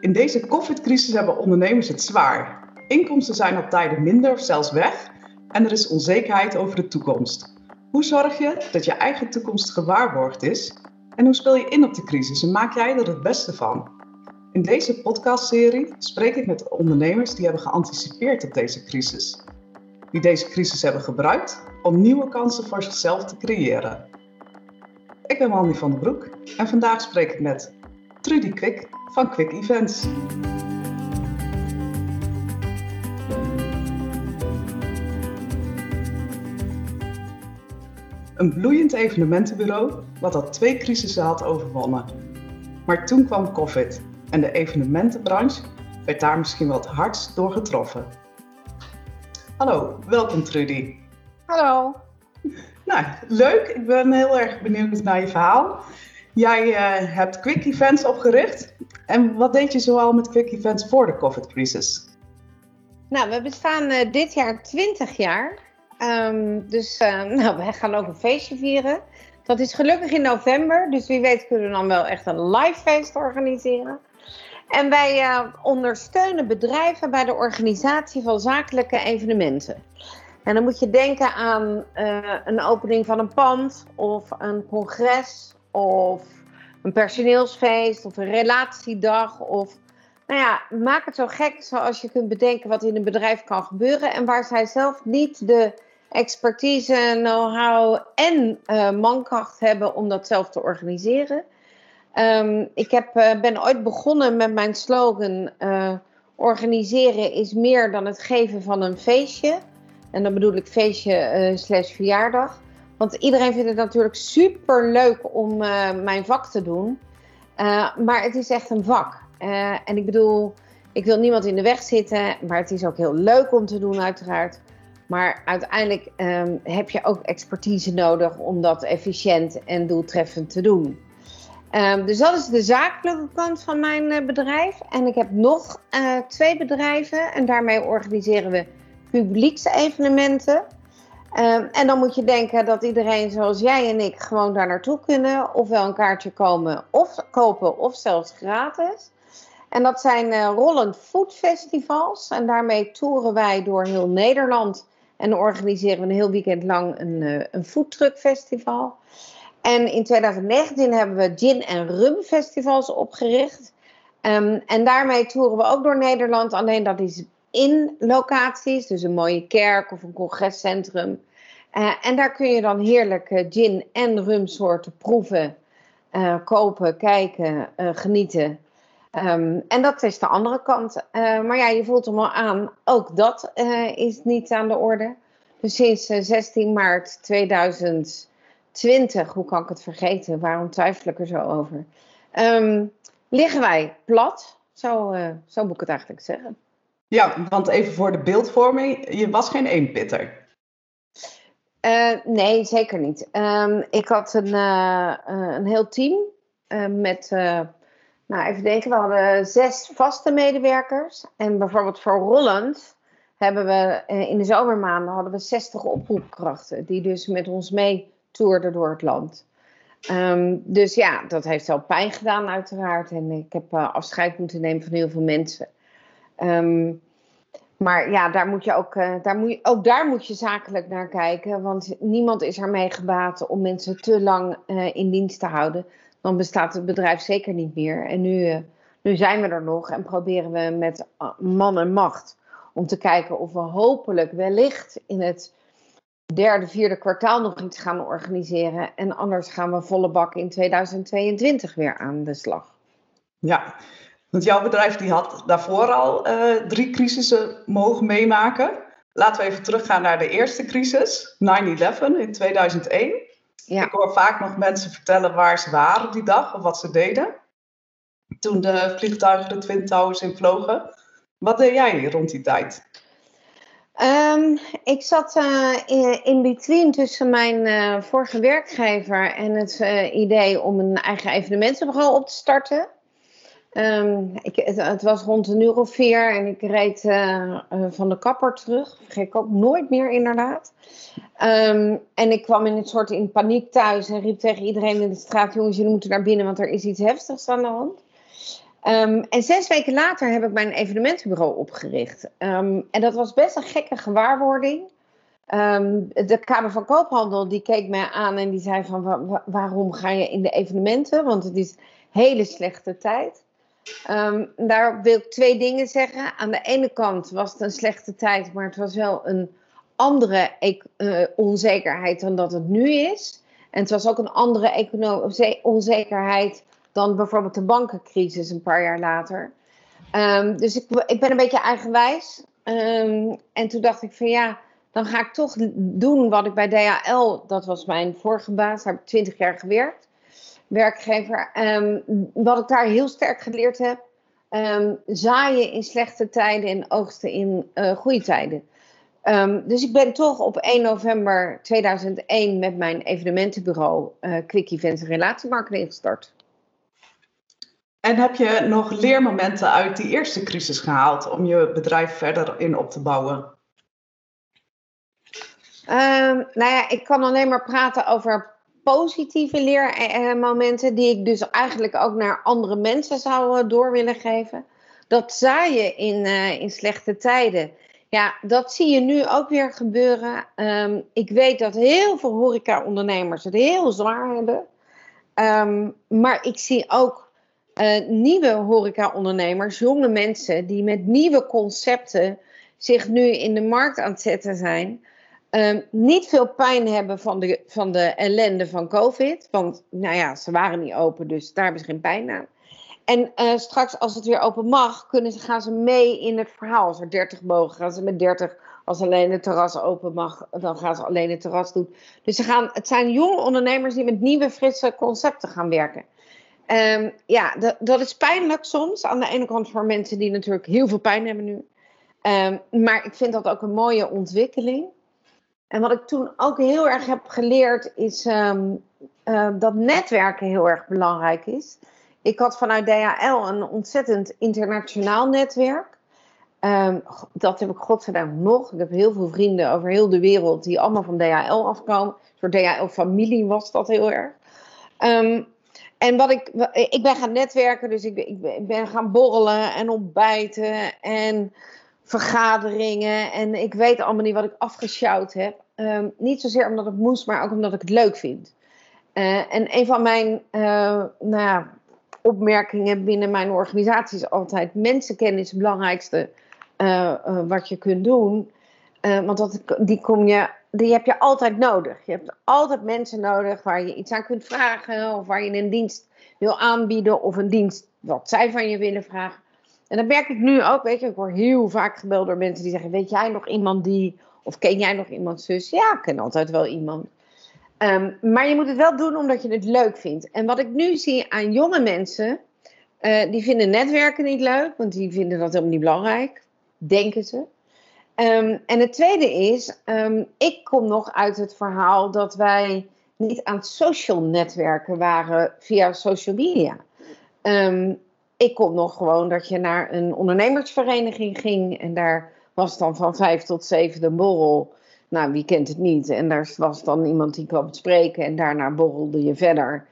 In deze COVID-crisis hebben ondernemers het zwaar. Inkomsten zijn op tijden minder of zelfs weg en er is onzekerheid over de toekomst. Hoe zorg je dat je eigen toekomst gewaarborgd is? En hoe speel je in op de crisis en maak jij er het beste van? In deze podcastserie spreek ik met ondernemers die hebben geanticipeerd op deze crisis. Die deze crisis hebben gebruikt om nieuwe kansen voor zichzelf te creëren. Ik ben Mandy van den Broek en vandaag spreek ik met Trudy Kwik van Quick Events. Een bloeiend evenementenbureau wat al twee crisissen had overwonnen. Maar toen kwam COVID en de evenementenbranche werd daar misschien wel het hardst door getroffen. Hallo, welkom Trudy. Hallo. Nou, leuk. Ik ben heel erg benieuwd naar je verhaal. Jij uh, hebt Quick Events opgericht. En wat deed je zoal met Quick Events voor de COVID-crisis? Nou, we bestaan uh, dit jaar 20 jaar. Um, dus uh, nou, wij gaan ook een feestje vieren. Dat is gelukkig in november. Dus wie weet kunnen we dan wel echt een live feest organiseren. En wij ondersteunen bedrijven bij de organisatie van zakelijke evenementen. En dan moet je denken aan een opening van een pand of een congres of een personeelsfeest of een relatiedag. Of, nou ja, maak het zo gek zoals je kunt bedenken wat in een bedrijf kan gebeuren. En waar zij zelf niet de expertise, know-how en uh, mankracht hebben om dat zelf te organiseren. Um, ik heb, uh, ben ooit begonnen met mijn slogan: uh, organiseren is meer dan het geven van een feestje. En dan bedoel ik feestje slash verjaardag. Want iedereen vindt het natuurlijk super leuk om uh, mijn vak te doen. Uh, maar het is echt een vak. Uh, en ik bedoel, ik wil niemand in de weg zitten. Maar het is ook heel leuk om te doen, uiteraard. Maar uiteindelijk um, heb je ook expertise nodig om dat efficiënt en doeltreffend te doen. Um, dus dat is de zakelijke kant van mijn bedrijf. En ik heb nog twee bedrijven. En daarmee organiseren we publieksevenementen. Um, en dan moet je denken dat iedereen zoals jij en ik gewoon daar naartoe kunnen. Ofwel een kaartje komen of kopen of zelfs gratis. En dat zijn uh, rollend foodfestivals. En daarmee toeren wij door heel Nederland. En organiseren we een heel weekend lang een, uh, een foodtruckfestival. En in 2019 hebben we gin- en rumfestivals opgericht. Um, en daarmee toeren we ook door Nederland. Alleen dat is in locaties, dus een mooie kerk of een congrescentrum. Uh, en daar kun je dan heerlijk uh, gin en rumsoorten proeven, uh, kopen, kijken, genieten. Um, en dat is de andere kant. maar ja, je voelt hem al aan, ook dat is niet aan de orde. Dus sinds 16 maart 2020, hoe kan ik het vergeten? Waarom twijfel ik er zo over? Um, liggen wij plat, zo, zo moet ik het eigenlijk zeggen. Ja, want even voor de beeldvorming, je was geen eenpitter. Uh, nee, zeker niet. Um, ik had een, uh, een heel team met, nou even denken, we hadden zes vaste medewerkers. En bijvoorbeeld voor Rolland hebben we in de zomermaanden hadden we 60 oproepkrachten. Die dus met ons mee toerden door het land. Um, dus ja, dat heeft wel pijn gedaan uiteraard. En ik heb afscheid moeten nemen van heel veel mensen. Um, maar ja, daar moet je ook, uh, daar moet je, ook daar moet je zakelijk naar kijken. Want niemand is ermee gebaat om mensen te lang uh, in dienst te houden. Dan bestaat het bedrijf zeker niet meer. En nu, uh, nu zijn we er nog en proberen we met man en macht om te kijken of we hopelijk wellicht in het derde, vierde kwartaal nog iets gaan organiseren. En anders gaan we volle bak in 2022 weer aan de slag. Ja, want jouw bedrijf die had daarvoor al uh, drie crisissen mogen meemaken. Laten we even teruggaan naar de eerste crisis, 9-11 in 2001. Ja. Ik hoor vaak nog mensen vertellen waar ze waren die dag of wat ze deden. Toen de vliegtuigen de Twin Towers invlogen. Wat deed jij rond die tijd? Um, ik zat uh, in, in, between tussen mijn uh, vorige werkgever en het idee om een eigen evenementenbureau op te starten. Um, ik, het, was rond een uur of vier en ik reed uh, uh, van de kapper terug. Vergeet ik ook nooit meer, inderdaad. Um, en ik kwam in een soort in paniek thuis en riep tegen iedereen in de straat: Jongens, jullie moeten naar binnen, want er is iets heftigs aan de hand. Ehm, en zes weken later heb ik mijn evenementenbureau opgericht. Ehm, en dat was best een gekke gewaarwording. Ehm, de Kamer van Koophandel die keek mij aan en die zei van waarom ga je in de evenementen? Want het is hele slechte tijd. Daar wil ik twee dingen zeggen. Aan de ene kant was het een slechte tijd, maar het was wel een andere uh, onzekerheid dan dat het nu is. En het was ook een andere onzekerheid dan bijvoorbeeld de bankencrisis een paar jaar later. Ehm, dus ik, ik, ben een beetje eigenwijs. Um, en toen dacht ik van ja, dan ga ik toch doen wat ik bij DHL, dat was mijn vorige baas, daar heb ik twintig jaar gewerkt, werkgever. Um, wat ik daar heel sterk geleerd heb, zaaien in slechte tijden en oogsten in uh, goede tijden. Um, dus ik ben toch op 1 november 2001 met mijn evenementenbureau uh, Quick Events en Relatiemarketing gestart. En heb je nog leermomenten uit die eerste crisis gehaald om je bedrijf verder in op te bouwen? Um, nou ja, ik kan alleen maar praten over positieve leermomenten die ik dus eigenlijk ook naar andere mensen zou eh, door willen geven. Dat zaaien in, uh, in slechte tijden. Ja, dat zie je nu ook weer gebeuren. Um, ik weet dat heel veel horeca-ondernemers het heel zwaar hebben. Um, maar ik zie ook uh, nieuwe horeca-ondernemers, jonge mensen die met nieuwe concepten zich nu in de markt aan het zetten zijn. Um, niet veel pijn hebben van de, van de ellende van COVID. Want nou ja, ze waren niet open, dus daar hebben ze geen pijn aan. En uh, straks, als het weer open mag, kunnen ze, gaan ze mee in het verhaal. Als er 30 mogen, gaan ze met 30. Als alleen het terras open mag, dan gaan ze alleen het terras doen. Dus ze gaan, het zijn jonge ondernemers die met nieuwe, frisse concepten gaan werken. Um, ja, dat, dat, is pijnlijk soms. Aan de ene kant voor mensen die natuurlijk heel veel pijn hebben nu. Um, maar ik vind dat ook een mooie ontwikkeling. En wat ik toen ook heel erg heb geleerd, is um, uh, dat netwerken heel erg belangrijk is. Ik had vanuit DHL een ontzettend internationaal netwerk. dat heb ik godzijdank nog. Ik heb heel veel vrienden over heel de wereld die allemaal van DHL afkomen. Voor DHL-familie was dat heel erg. En wat ik, ik ben gaan netwerken, dus ik, ik ben gaan borrelen en ontbijten en vergaderingen. En ik weet allemaal niet wat ik afgesjouwd heb. Ehm, niet zozeer omdat het moest, maar ook omdat ik het leuk vind. Uh, en een van mijn uh, nou ja, opmerkingen binnen mijn organisatie is altijd: mensenkennis is het belangrijkste uh, wat je kunt doen. want dat, die kom je die heb je altijd nodig. Je hebt altijd mensen nodig waar je iets aan kunt vragen, of waar je een dienst wil aanbieden, of een dienst wat zij van je willen vragen. En dat merk ik nu ook, weet je, ik word heel vaak gebeld door mensen die zeggen: Weet jij nog iemand die, of ken jij nog iemand zus? Ja, ik ken altijd wel iemand. Um, maar je moet het wel doen omdat je het leuk vindt. En wat ik nu zie aan jonge mensen, uh, die vinden netwerken niet leuk, want die vinden dat helemaal niet belangrijk, denken ze. Um, en het tweede is, um, ik kom nog uit het verhaal dat wij niet aan social netwerken waren via social media. Um, ik kom nog gewoon dat je naar een ondernemersvereniging ging en daar was dan van vijf tot zeven de borrel. Nou, wie kent het niet? En daar was dan iemand die kwam spreken en daarna borrelde je verder.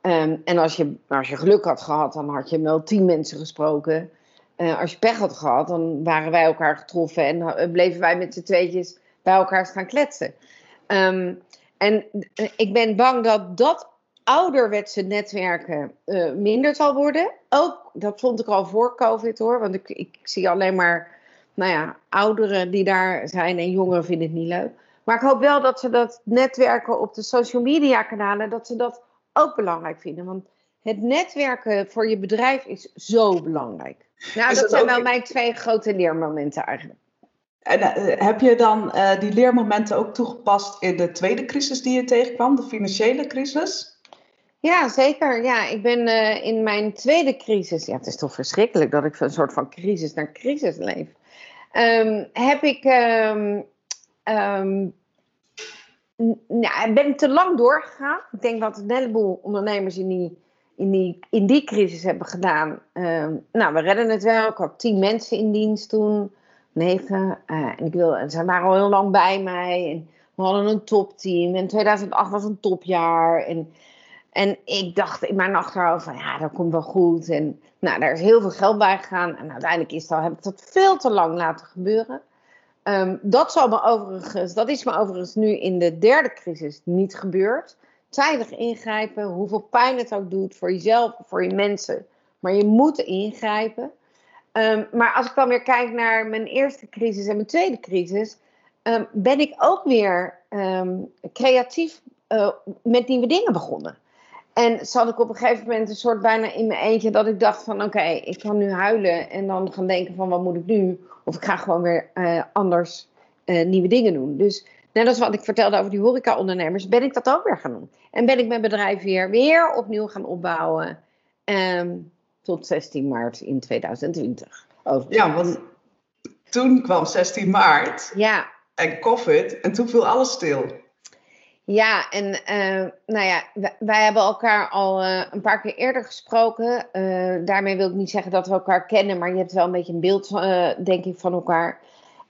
en als je, als je geluk had gehad, dan had je wel tien mensen gesproken. Uh, als je pech had gehad, dan waren wij elkaar getroffen en uh, bleven wij met z'n tweetjes bij elkaar staan kletsen. Um, en uh, ik ben bang dat dat ouderwetse netwerken minder zal worden. Ook, dat vond ik al voor COVID hoor, want ik, ik zie alleen maar, nou ja, ouderen die daar zijn en jongeren vinden het niet leuk. Maar ik hoop wel dat ze dat netwerken op de social media kanalen, dat ze dat ook belangrijk vinden. Want het netwerken voor je bedrijf is zo belangrijk. Nou, dat, zijn wel mijn twee grote leermomenten eigenlijk. En uh, heb je dan uh, die leermomenten ook toegepast in de tweede crisis die je tegenkwam, de financiële crisis? Ja, zeker. Ja, ik ben uh, in mijn tweede crisis. Ja, het is toch verschrikkelijk dat ik van een soort van crisis naar crisis leef. Um, heb ik. Um, ja, ben te lang doorgegaan. Ik denk dat een heleboel ondernemers in die in die, in die crisis hebben gedaan. Nou, we redden het wel. Ik had tien mensen in dienst toen, negen. Uh, en ik wil, ze waren al heel lang bij mij. En we hadden een topteam. En 2008 was een topjaar. En En ik dacht in mijn achterhoofd van ja, dat komt wel goed. En nou, daar is heel veel geld bij gegaan. En uiteindelijk is dat, heb ik dat veel te lang laten gebeuren. Ehm, dat, zal overigens, dat is me overigens nu in de derde crisis niet gebeurd. Tijdig ingrijpen, hoeveel pijn het ook doet voor jezelf, voor je mensen. Maar je moet ingrijpen. Ehm, maar als ik dan weer kijk naar mijn eerste crisis en mijn tweede crisis, um, ben ik ook weer creatief uh, met nieuwe dingen begonnen. En zat ik op een gegeven moment een soort bijna in mijn eentje dat ik dacht van oké, ik kan nu huilen en dan gaan denken van wat moet ik nu? Of ik ga gewoon weer uh, anders uh, nieuwe dingen doen. Dus net als wat ik vertelde over die horeca-ondernemers, ben ik dat ook weer gaan doen. En ben ik mijn bedrijf weer, weer opnieuw gaan opbouwen um, tot 16 maart in 2020. Ja, want toen kwam 16 maart ja. en COVID en toen viel alles stil. Ja, en uh, nou ja, wij, hebben elkaar al uh, een paar keer eerder gesproken. Uh, daarmee wil ik niet zeggen dat we elkaar kennen, maar je hebt wel een beetje een beeld, denk ik, van elkaar.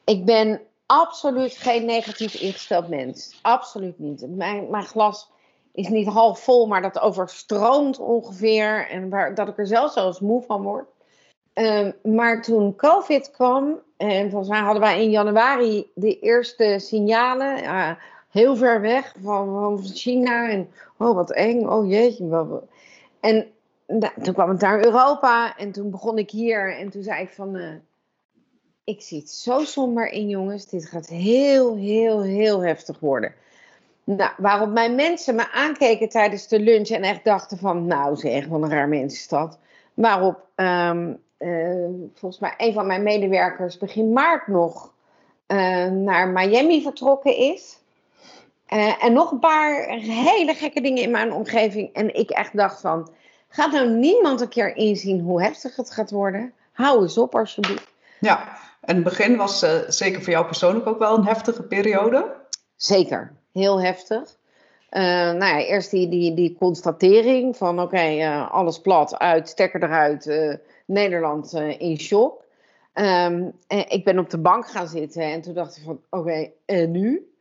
Ik ben absoluut geen negatief ingesteld mens. Absoluut niet. Mijn, mijn glas is niet half vol, maar dat overstroomt ongeveer. En waar, dat ik er zelfs zelfs moe van word. Ehm, maar toen COVID kwam, en volgens mij hadden wij in januari de eerste signalen heel ver weg van, van China. En oh, wat eng. Oh jeetje. En toen kwam het naar Europa. En toen begon ik hier. En toen zei ik van... Uh, ik zie het zo somber in, jongens. Dit gaat heel, heel, heel heftig worden. Nou, waarop mijn mensen me aankeken tijdens de lunch en echt dachten van, nou zeg, wat een raar mens is dat. Waarop um, uh, volgens mij een van mijn medewerkers begin maart nog uh, naar Miami vertrokken is. Uh, en nog een paar hele gekke dingen in mijn omgeving. En ik echt dacht van, gaat nou niemand een keer inzien hoe heftig het gaat worden? Hou eens op alsjeblieft. Ja, en het begin was uh, zeker voor jou persoonlijk ook wel een heftige periode? Zeker, heel heftig. Uh, nou ja, eerst die, die, die constatering van oké, okay, alles plat, uit, stekker eruit, Nederland in shock. Um, ik ben op de bank gaan zitten en toen dacht ik van oké, okay, en nu?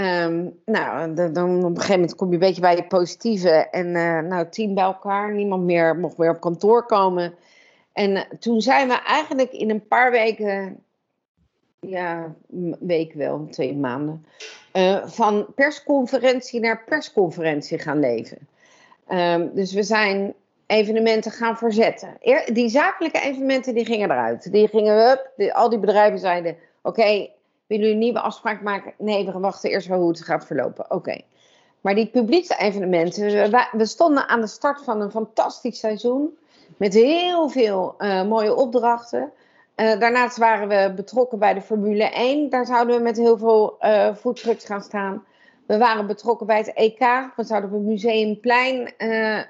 Um, nou, dan op een gegeven moment kom je een beetje bij je positieve. En uh, nou, team bij elkaar. Niemand meer mocht weer op kantoor komen. En uh, toen zijn we eigenlijk in een paar weken, ja, week wel, twee maanden, uh, van persconferentie naar persconferentie gaan leven. Um, dus we zijn evenementen gaan verzetten. die zakelijke evenementen die gingen eruit. Die gingen up. Al die bedrijven zeiden: Oké, Willen jullie een nieuwe afspraak maken? Nee, we wachten eerst wel hoe het gaat verlopen. Oké. Maar die publieke evenementen, we, stonden aan de start van een fantastisch seizoen. Met heel veel uh, mooie opdrachten. Uh, daarnaast waren we betrokken bij de Formule 1. Daar zouden we met heel veel uh, gaan staan. We waren betrokken bij het EK. We zouden op het Museumplein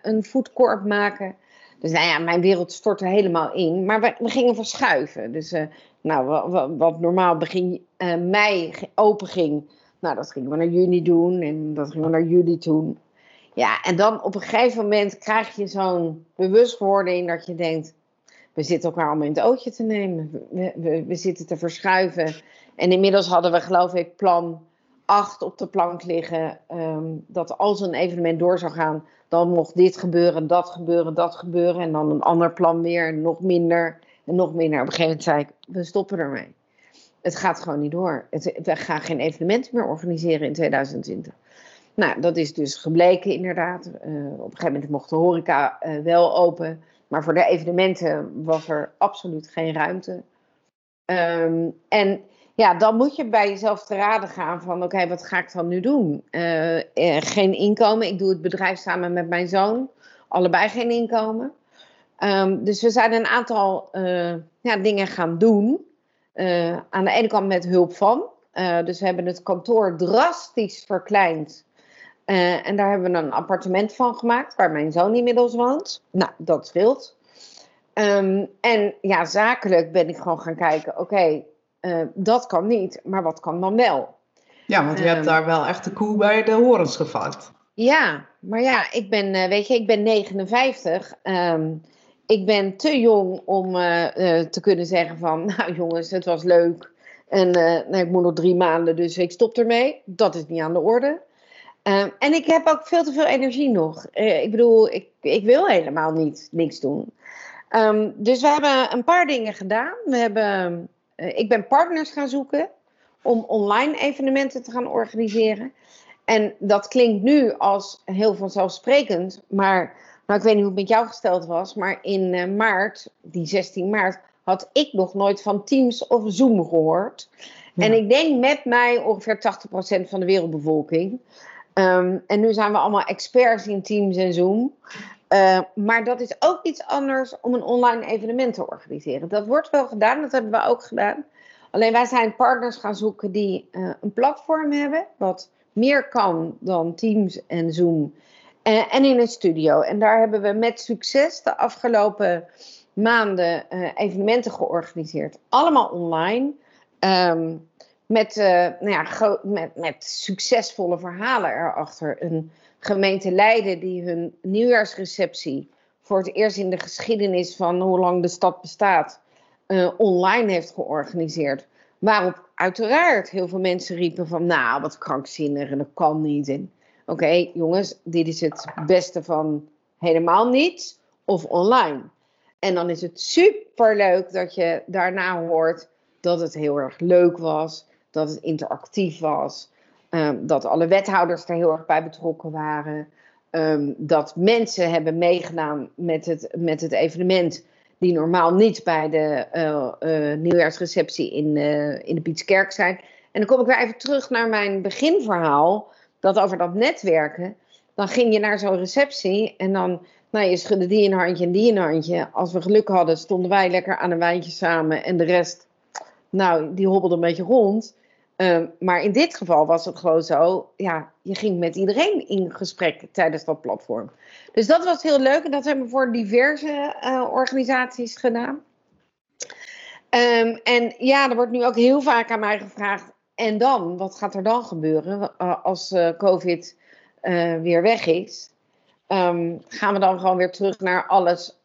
een foodcorp maken. Dus nou ja, mijn wereld stortte helemaal in. Maar we gingen verschuiven. Dus nou, wat, normaal begin uh, mei open ging, nou, dat gingen we naar juni doen en dat gingen we naar juli doen. Ja, en dan op een gegeven moment krijg je zo'n bewustwording dat je denkt, we zitten elkaar allemaal in het ootje te nemen. We, we, zitten te verschuiven. En inmiddels hadden we geloof ik plan 8 op de plank liggen. Um, dat als een evenement door zou gaan, dan mocht dit gebeuren, dat gebeuren, dat gebeuren. En dan een ander plan meer, nog minder en nog minder. Op een gegeven moment zei ik, we stoppen ermee. Het gaat gewoon niet door. We gaan geen evenementen meer organiseren in 2020. Nou, dat is dus gebleken inderdaad. Uh, op een gegeven moment mocht de horeca uh, wel open. Maar voor de evenementen was er absoluut geen ruimte. Um, en ja, dan moet je bij jezelf te raden gaan van oké, wat ga ik dan nu doen? Uh, geen inkomen. Ik doe het bedrijf samen met mijn zoon. Allebei geen inkomen. Um, dus we zijn een aantal ja, dingen gaan doen. Uh, aan de ene kant met hulp van. Uh, dus we hebben het kantoor drastisch verkleind. En daar hebben we een appartement van gemaakt, waar mijn zoon inmiddels woont. Nou, dat scheelt. Um, en ja, zakelijk ben ik gewoon gaan kijken, oké, okay, dat kan niet, maar wat kan dan wel? Ja, want je um, hebt daar wel echt de koe bij de horens gevat. Ja, maar ja, ik ben, weet je, ik ben 59. Um, ik ben te jong om uh, uh, te kunnen zeggen van, nou jongens, het was leuk. En uh, nou, ik moet nog drie maanden, dus ik stop ermee. Dat is niet aan de orde. Ehm, en ik heb ook veel te veel energie nog. Ik bedoel, ik, ik wil helemaal niet niks doen. Um, dus we hebben een paar dingen gedaan. We hebben, ik ben partners gaan zoeken om online evenementen te gaan organiseren. En dat klinkt nu als heel vanzelfsprekend, maar nou, ik weet niet hoe het met jou gesteld was, maar in uh, maart, die 16 maart, had ik nog nooit van Teams of Zoom gehoord. Ja. En ik denk met mij ongeveer 80% van de wereldbevolking. Um, en nu zijn we allemaal experts in Teams en Zoom. Uh, maar dat is ook iets anders om een online evenement te organiseren. Dat wordt wel gedaan, dat hebben we ook gedaan. Alleen wij zijn partners gaan zoeken die uh, een platform hebben, wat meer kan dan Teams en Zoom. Uh, en in een studio. En daar hebben we met succes de afgelopen maanden evenementen georganiseerd. Allemaal online. Um, met, uh, nou ja, met, met succesvolle verhalen erachter. Een gemeente Leiden die hun nieuwjaarsreceptie voor het eerst in de geschiedenis van hoe lang de stad bestaat online heeft georganiseerd. Waarop uiteraard heel veel mensen riepen van nou wat krankzinnig en dat kan niet. Oké jongens, dit is het beste van helemaal niets of online. En dan is het super leuk dat je daarna hoort dat het heel erg leuk was dat het interactief was, um, dat alle wethouders er heel erg bij betrokken waren, um, dat mensen hebben meegedaan met het, met het evenement die normaal niet bij de uh, uh, nieuwjaarsreceptie in, uh, in de Pietskerk zijn. En dan kom ik weer even terug naar mijn beginverhaal, dat over dat netwerken. Dan ging je naar zo'n receptie en dan, nou je schudde die een handje en die een handje. Als we geluk hadden, stonden wij lekker aan een wijntje samen en de rest, nou, die hobbelde een beetje rond. Um, maar in dit geval was het gewoon zo, ja, je ging met iedereen in gesprek tijdens dat platform. Dus dat was heel leuk en dat hebben we voor diverse uh, organisaties gedaan. Um, en ja, er wordt nu ook heel vaak aan mij gevraagd, en dan? Wat gaat er dan gebeuren uh, als uh, COVID weer weg is? Um, gaan we dan gewoon weer terug naar alles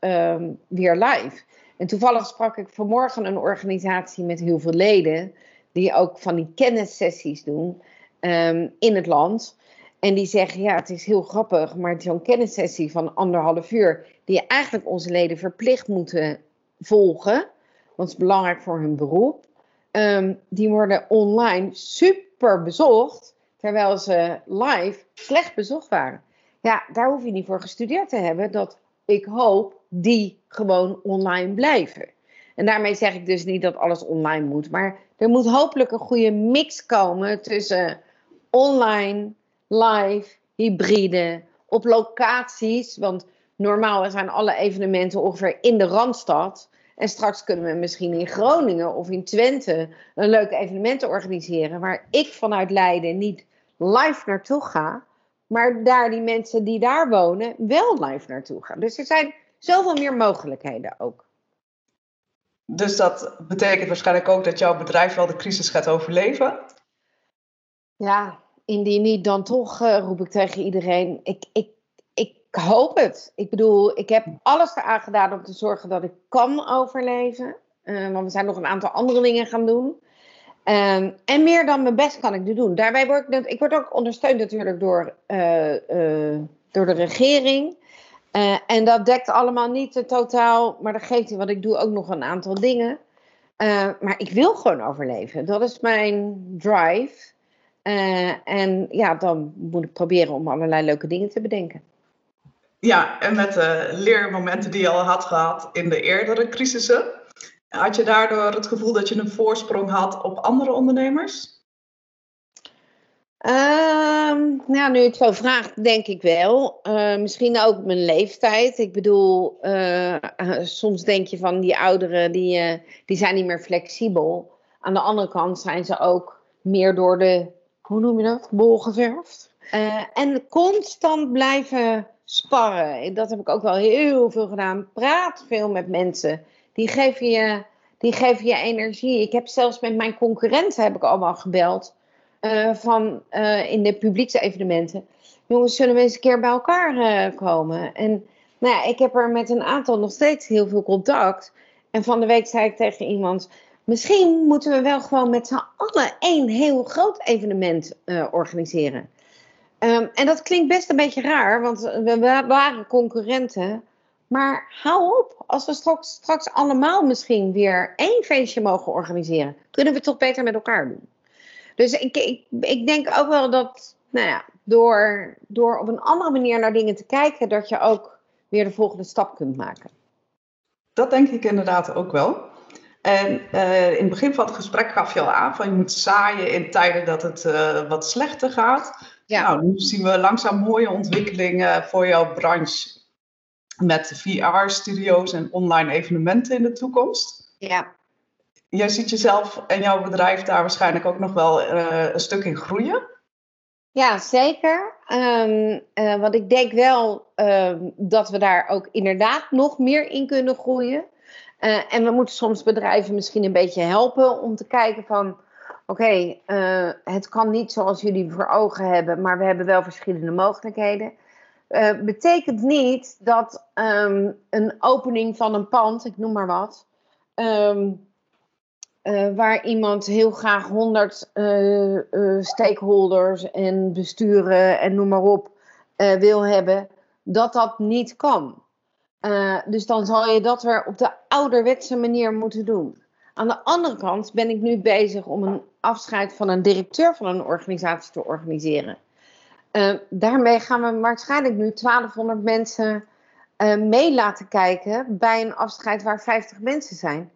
weer live? En toevallig sprak ik vanmorgen een organisatie met heel veel leden die ook van die kennissessies doen um, in het land. En die zeggen, ja, het is heel grappig, maar zo'n kennissessie van anderhalf uur, die eigenlijk onze leden verplicht moeten volgen, want het is belangrijk voor hun beroep, um, die worden online super bezocht, terwijl ze live slecht bezocht waren. Ja, daar hoef je niet voor gestudeerd te hebben, dat ik hoop die gewoon online blijven. En daarmee zeg ik dus niet dat alles online moet, maar er moet hopelijk een goede mix komen tussen online, live, hybride, op locaties. Want normaal zijn alle evenementen ongeveer in de Randstad. En straks kunnen we misschien in Groningen of in Twente een leuk evenement organiseren. Waar ik vanuit Leiden niet live naartoe ga. Maar daar die mensen die daar wonen wel live naartoe gaan. Dus er zijn zoveel meer mogelijkheden ook. Dus dat betekent waarschijnlijk ook dat jouw bedrijf wel de crisis gaat overleven? Ja, indien niet, dan toch uh, roep ik tegen iedereen. Ik, ik, ik hoop het. Ik bedoel, ik heb alles eraan gedaan om te zorgen dat ik kan overleven. Uh, want we zijn nog een aantal andere dingen gaan doen. Um, en meer dan mijn best kan ik nu doen. Daarbij word ik, ik word ook ondersteund natuurlijk door, uh, door de regering. En dat dekt allemaal niet uh, totaal, maar dat geeft niet, want ik doe ook nog een aantal dingen. Maar ik wil gewoon overleven. Dat is mijn drive. en ja, dan moet ik proberen om allerlei leuke dingen te bedenken. Ja, en met de leermomenten die je al had gehad in de eerdere crisissen, had je daardoor het gevoel dat je een voorsprong had op andere ondernemers? Um, nou, nu je het zo vraagt, denk ik wel. Uh, misschien ook mijn leeftijd. Ik bedoel, uh, soms denk je van die ouderen, die, die zijn niet meer flexibel. Aan de andere kant zijn ze ook meer door de, hoe noem je dat, bol geverfd. en constant blijven sparren. Dat heb ik ook wel heel veel gedaan. Praat veel met mensen. Die geven je, die geven je energie. Ik heb zelfs met mijn concurrenten heb ik allemaal gebeld uh, van uh, in de publieke evenementen. Jongens, zullen we eens een keer bij elkaar uh, komen? En nou ja, ik heb er met een aantal nog steeds heel veel contact. En van de week zei ik tegen iemand: Misschien moeten we wel gewoon met z'n allen één heel groot evenement organiseren. Ehm, en dat klinkt best een beetje raar, want we waren concurrenten. Maar hou op, als we straks, straks allemaal misschien weer één feestje mogen organiseren, kunnen we het toch beter met elkaar doen. Dus ik, ik, denk ook wel dat, nou ja, door, door op een andere manier naar dingen te kijken, dat je ook weer de volgende stap kunt maken. Dat denk ik inderdaad ook wel. En uh, in het begin van het gesprek gaf je al aan van je moet zaaien in tijden dat het uh, wat slechter gaat. Ja. Nou, nu zien we langzaam mooie ontwikkelingen voor jouw branche met VR-studio's en online evenementen in de toekomst. Ja. Jij ziet jezelf en jouw bedrijf daar waarschijnlijk ook nog wel uh, een stuk in groeien. Ja, zeker. Um, uh, want ik denk wel um, dat we daar ook inderdaad nog meer in kunnen groeien. Uh, en we moeten soms bedrijven misschien een beetje helpen om te kijken van... Oké, uh, het kan niet zoals jullie voor ogen hebben, maar we hebben wel verschillende mogelijkheden. Uh, betekent niet dat um, een opening van een pand, ik noem maar wat, um, uh, waar iemand heel graag 100 uh, stakeholders en besturen en noem maar op wil hebben, dat dat niet kan. dus dan zal je dat weer op de ouderwetse manier moeten doen. Aan de andere kant ben ik nu bezig om een afscheid van een directeur van een organisatie te organiseren. Uh, daarmee gaan we waarschijnlijk nu 1200 mensen uh, mee laten kijken bij een afscheid waar 50 mensen zijn.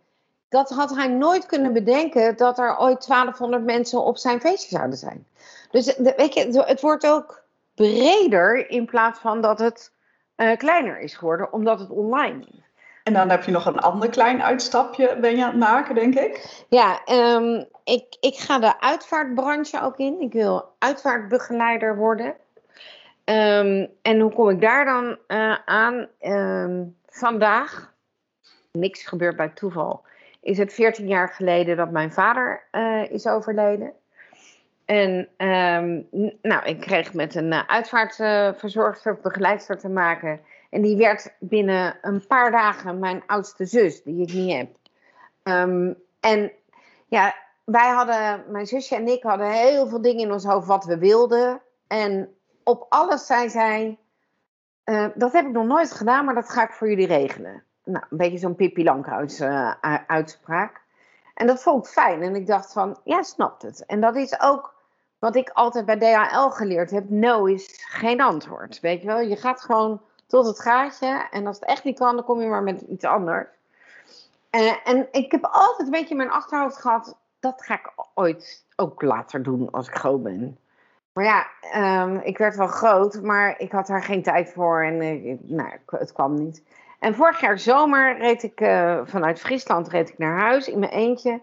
Dat had hij nooit kunnen bedenken dat er ooit 1200 mensen op zijn feestje zouden zijn. Dus weet je, het wordt ook breder in plaats van dat het uh, kleiner is geworden, omdat het online is. En dan heb je nog een ander klein uitstapje, ben je aan het maken, denk ik? Ja, um, ik, ik ga de uitvaartbranche ook in. Ik wil uitvaartbegeleider worden. Um, en hoe kom ik daar dan uh, aan? Um, vandaag, niks gebeurt bij toeval, is het 14 jaar geleden dat mijn vader uh, is overleden. En nou, ik kreeg met een uh, uitvaartverzorgster, begeleidster te maken en die werd binnen een paar dagen mijn oudste zus, die ik niet heb. Um, en ja, wij hadden, mijn zusje en ik hadden heel veel dingen in ons hoofd wat we wilden. En op alles zei zij, uh, dat heb ik nog nooit gedaan, maar dat ga ik voor jullie regelen. Nou, een beetje zo'n Pippi Lankhuis uh, uitspraak. En dat vond ik fijn. En ik dacht van, ja, snapt het. En dat is ook wat ik altijd bij DHL geleerd heb. No is geen antwoord. Weet je wel, je gaat gewoon tot het gaatje. En als het echt niet kan, dan kom je maar met iets anders. Uh, en ik heb altijd een beetje in mijn achterhoofd gehad, dat ga ik ooit ook later doen als ik groot ben. Maar ja, um, ik werd wel groot, maar ik had daar geen tijd voor en nou, het kwam niet. En vorig jaar zomer reed ik uh, vanuit Friesland reed ik naar huis in mijn eentje.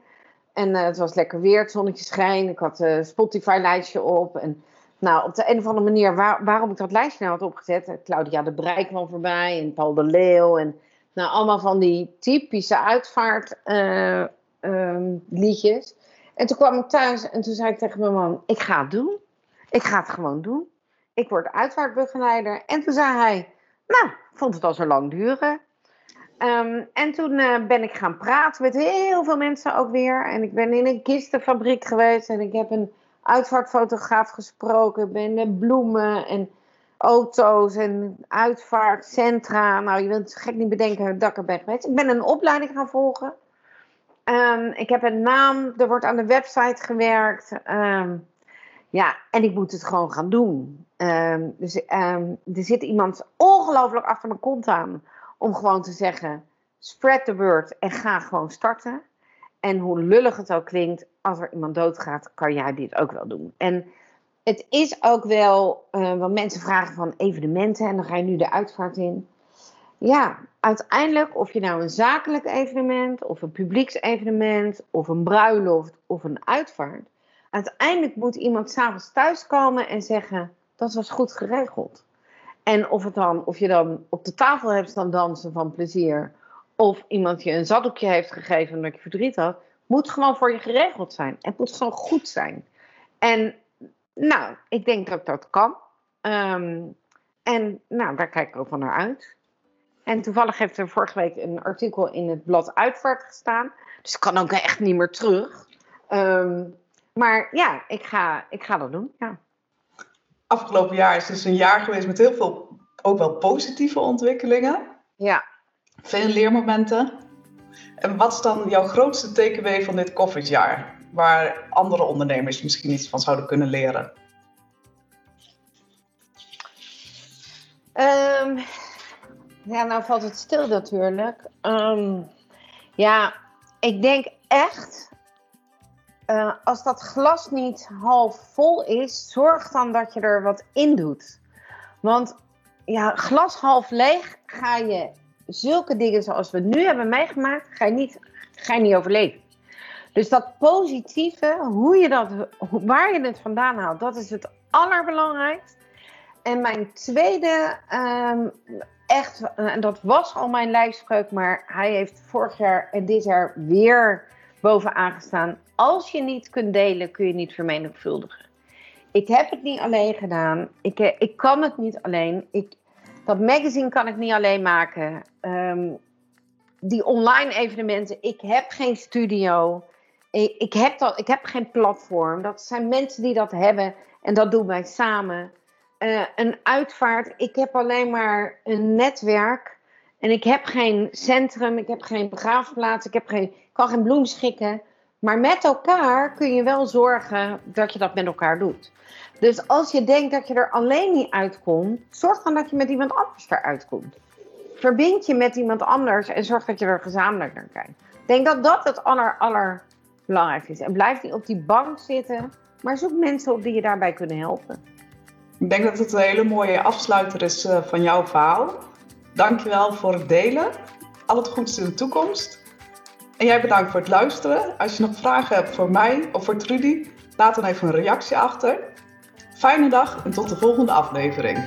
En het was lekker weer, het zonnetje schijn. Ik had een Spotify-lijstje op. En nou, op de een of andere manier, waar, waarom ik dat lijstje nou had opgezet. Eh, Claudia de Brij kwam voorbij en Paul de Leeuw. En nou, allemaal van die typische uitvaartliedjes. Uh, um, en toen kwam ik thuis en toen zei ik tegen mijn man, ik ga het doen. Ik ga het gewoon doen. Ik word uitvaartbegeleider. En toen zei hij, nou, vond het al zo lang duren. Um, en toen uh, ben ik gaan praten met heel veel mensen ook weer. En ik ben in een kistenfabriek geweest en ik heb een uitvaartfotograaf gesproken, ben bloemen en auto's en uitvaartcentra. Nou, je wilt gek niet bedenken dat ik ben. Ik ben een opleiding gaan volgen. Um, ik heb een naam, er wordt aan de website gewerkt. Um, ja, en ik moet het gewoon gaan doen. Um, dus er zit iemand ongelooflijk achter mijn kont aan om gewoon te zeggen: spread the word en ga gewoon starten. En hoe lullig het ook klinkt, als er iemand doodgaat, kan jij dit ook wel doen. En het is ook wel, uh, want mensen vragen van evenementen en dan ga je nu de uitvaart in. Ja, uiteindelijk, of je nou een zakelijk evenement, of een publieksevenement, of een bruiloft, of een uitvaart. Uiteindelijk moet iemand s'avonds thuiskomen en zeggen: dat was goed geregeld. En of, het dan, of je dan op de tafel hebt staan dansen van plezier, of iemand je een zaddoekje heeft gegeven omdat je verdriet had, moet gewoon voor je geregeld zijn. Het moet gewoon goed zijn. En nou, ik denk dat dat kan. Um, en nou, daar kijk ik ook van naar uit. En toevallig heeft er vorige week een artikel in het blad Uitvaart gestaan. Dus ik kan ook echt niet meer terug. Um, maar ja, ik ga, ik ga dat doen. Ja. afgelopen jaar is dus een jaar geweest met heel veel ook wel positieve ontwikkelingen. Ja. Veel leermomenten. En wat is dan jouw grootste takeaway van dit COVID-jaar? Waar andere ondernemers misschien iets van zouden kunnen leren? Um, ja, nou valt het stil natuurlijk. Um, ja, ik denk echt, uh, als dat glas niet half vol is, zorg dan dat je er wat in doet. Want ja, glas half leeg ga je zulke dingen zoals we nu hebben meegemaakt, ga je niet, ga je niet overleven. Dus dat positieve, hoe je dat, waar je het vandaan haalt, dat is het allerbelangrijkste. En mijn tweede, um, echt, en dat was al mijn lijfspreuk, maar hij heeft vorig jaar en dit jaar weer bovenaan gestaan. Als je niet kunt delen, kun je niet vermenigvuldigen. Ik heb het niet alleen gedaan. Ik, eh, ik kan het niet alleen. Ik, dat magazine kan ik niet alleen maken. Um, die online evenementen. Ik heb geen studio. Ik, ik, heb dat, ik heb geen platform. Dat zijn mensen die dat hebben. En dat doen wij samen. Uh, een uitvaart. Ik heb alleen maar een netwerk. En ik heb geen centrum. Ik heb geen begraafplaats. Ik heb geen, kan geen bloem schikken. Maar met elkaar kun je wel zorgen dat je dat met elkaar doet. Dus als je denkt dat je er alleen niet uitkomt, zorg dan dat je met iemand anders eruit komt. Verbind je met iemand anders en zorg dat je er gezamenlijk naar kijkt. Ik denk dat dat het aller, allerbelangrijkste is. En blijf niet op die bank zitten, maar zoek mensen op die je daarbij kunnen helpen. Ik denk dat het een hele mooie afsluiter is uh, van jouw verhaal. Dankjewel voor het delen. Al het goeds in de toekomst. En jij bedankt voor het luisteren. Als je nog vragen hebt voor mij of voor Trudy, laat dan even een reactie achter. Fijne dag en tot de volgende aflevering.